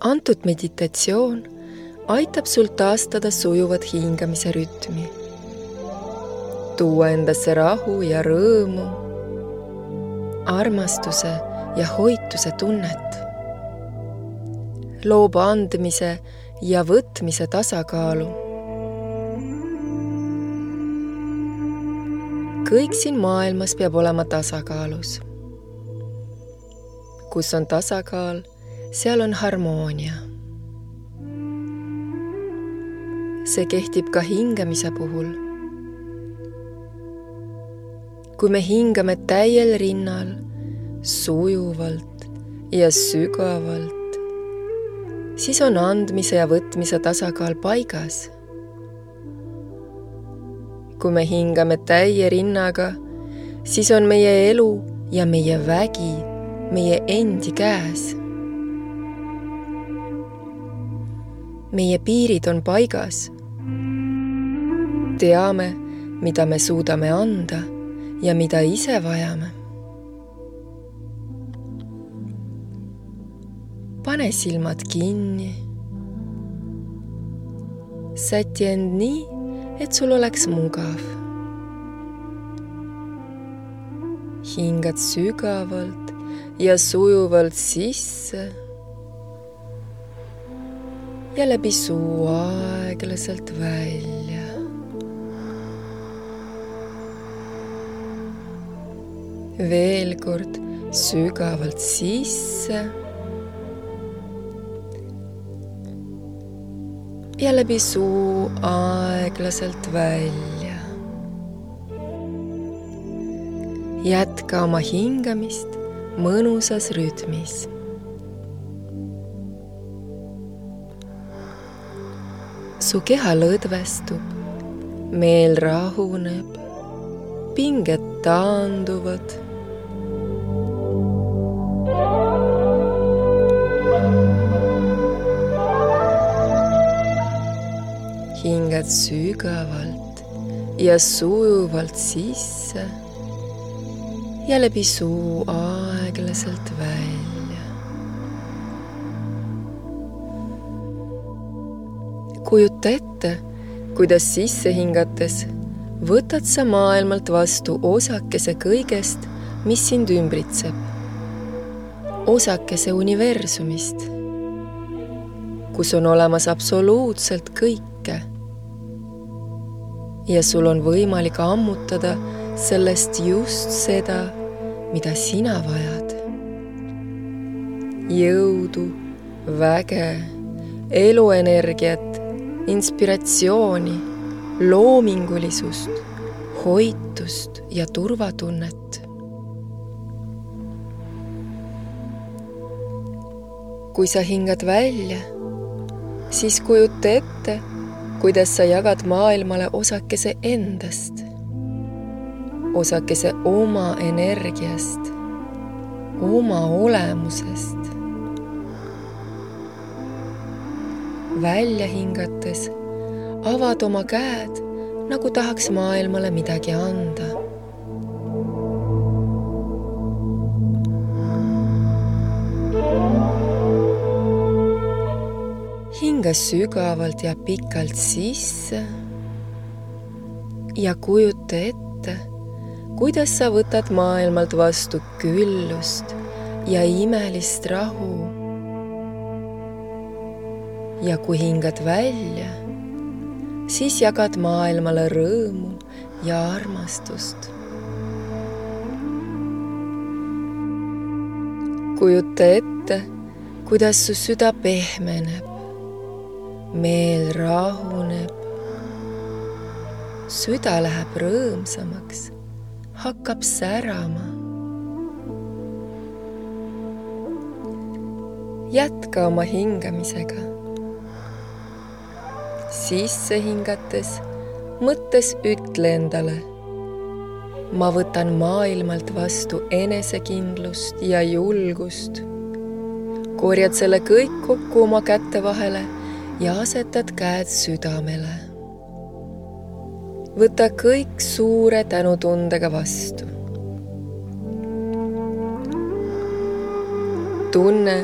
antud meditatsioon aitab sul taastada sujuvat hingamise rütmi, tuua endasse rahu ja rõõmu, armastuse ja hoituse tunnet, loob andmise ja võtmise tasakaalu. kõik siin maailmas peab olema tasakaalus. kus on tasakaal seal on harmoonia. see kehtib ka hingamise puhul. kui me hingame täiel rinnal, sujuvalt ja sügavalt, siis on andmise ja võtmise tasakaal paigas. kui me hingame täie rinnaga, siis on meie elu ja meie vägi meie endi käes meie piirid on paigas. teame, mida me suudame anda ja mida ise vajame. pane silmad kinni. säti end nii, et sul oleks mugav. hingad sügavalt ja sujuvalt sisse ja läbi suu aeglaselt välja. veel kord sügavalt sisse. ja läbi suu aeglaselt välja. jätka oma hingamist mõnusas rütmis su keha lõdvestub, meel rahuneb, pinged taanduvad. hingad sügavalt ja sujuvalt sisse ja läbi suu aeglaselt välja. Kujuta ette, kuidas sisse hingates võtad sa maailmalt vastu osakese kõigest, mis sind ümbritseb. osakese universumist, kus on olemas absoluutselt kõike. ja sul on võimalik ammutada sellest just seda, mida sina vajad. jõudu, väge, eluenergiat inspiratsiooni, loomingulisust, hoitust ja turvatunnet. kui sa hingad välja, siis kujuta ette, kuidas sa jagad maailmale osakese endast, osakese oma energiast, oma olemusest välja hingates avad oma käed, nagu tahaks maailmale midagi anda. hinga sügavalt ja pikalt sisse ja kujuta ette, kuidas sa võtad maailmalt vastu küllust ja imelist rahu ja kui hingad välja, siis jagad maailmale rõõmu ja armastust. kujuta ette, kuidas su süda pehmeneb, meel rahuneb, süda läheb rõõmsamaks, hakkab särama. Jätka oma hingamisega sisse hingates, mõttes ütle endale. ma võtan maailmalt vastu enesekindlust ja julgust. korjad selle kõik kokku oma käte vahele ja asetad käed südamele. võta kõik suure tänutundega vastu. tunne,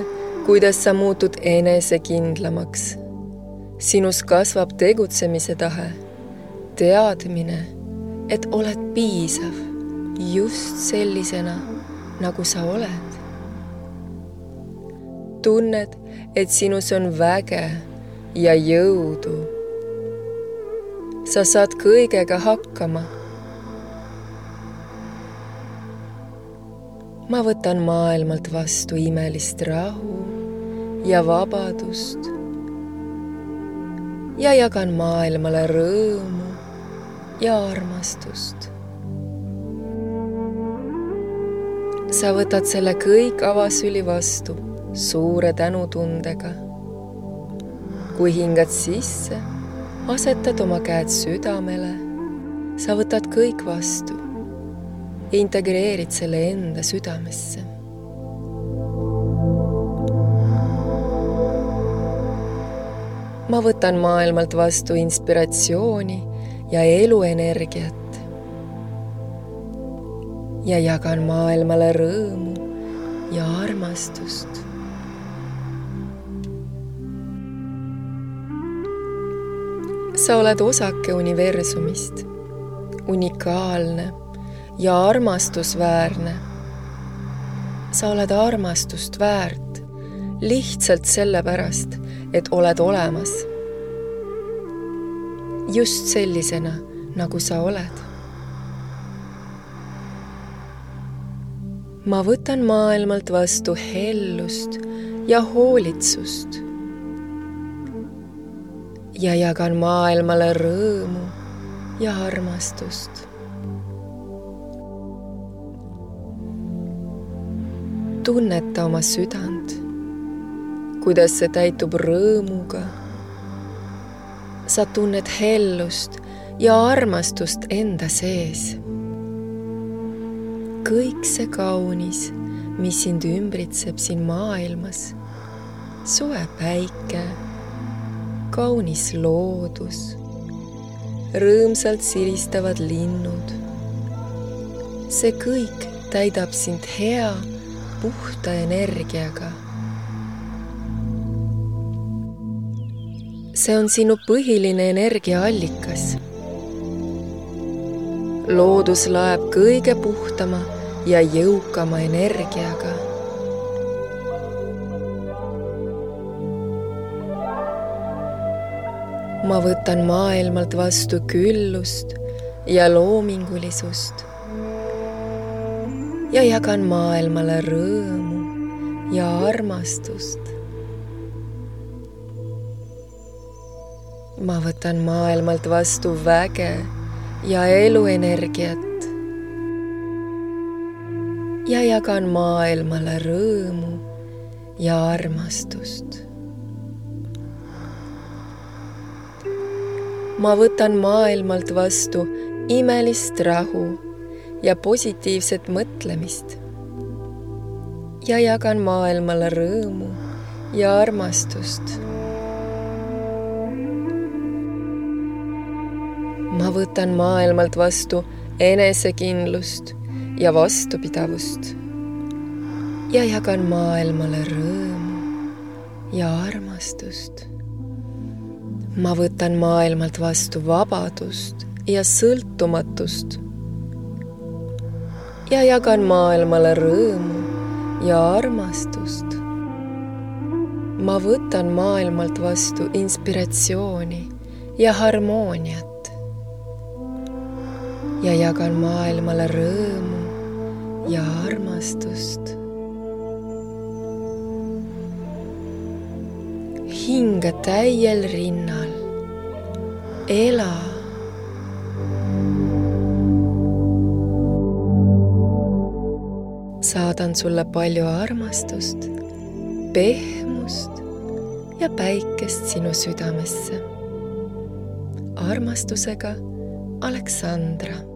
kuidas sa muutud enesekindlamaks. Sinus kasvab tegutsemise tahe, teadmine, et oled piisav just sellisena, nagu sa oled. tunned, et sinus on väge ja jõudu. sa saad kõigega hakkama ma võtan maailmalt vastu imelist rahu ja vabadust ja jagan maailmale rõõmu ja armastust. sa võtad selle kõik avasüli vastu suure tänutundega. kui hingad sisse, asetad oma käed südamele, sa võtad kõik vastu integreerid selle enda südamesse. Ma võtan maailmalt vastu inspiratsiooni ja eluenergiat ja jagan maailmale rõõmu ja armastust. sa oled osake universumist, unikaalne ja armastusväärne. sa oled armastust väärt lihtsalt sellepärast, et oled olemas. just sellisena, nagu sa oled. ma võtan maailmalt vastu hellust ja hoolitsust ja jagan maailmale rõõmu ja armastust tunneta oma südant, kuidas see täitub rõõmuga. sa tunned hellust ja armastust enda sees. kõik see kaunis, mis sind ümbritseb siin maailmas, soe päike, kaunis loodus, rõõmsalt siristavad linnud. see kõik täidab sind hea puhta energiaga. See on sinu põhiline energiaallikas. loodus laeb kõige puhtama ja jõukama energiaga. ma võtan maailmalt vastu küllust ja loomingulisust ja jagan maailmale rõõmu ja armastust. Ma võtan maailmalt vastu väge ja eluenergiat ja jagan maailmale rõõmu ja armastust. ma võtan maailmalt vastu imelist rahu ja positiivset mõtlemist. ja jagan maailmale rõõmu ja armastust. Ma võtan maailmalt vastu enesekindlust ja vastupidavust ja jagan maailmale rõõmu ja armastust. ma võtan maailmalt vastu vabadust ja sõltumatust ja jagan maailmale rõõmu ja armastust. ma võtan maailmalt vastu inspiratsiooni ja harmooniat ja jagan maailmale rõõmu ja armastust. hinga täiel rinnal, ela saadan sulle palju armastust, pehmust ja päikest sinu südamesse. armastusega, Aleksandra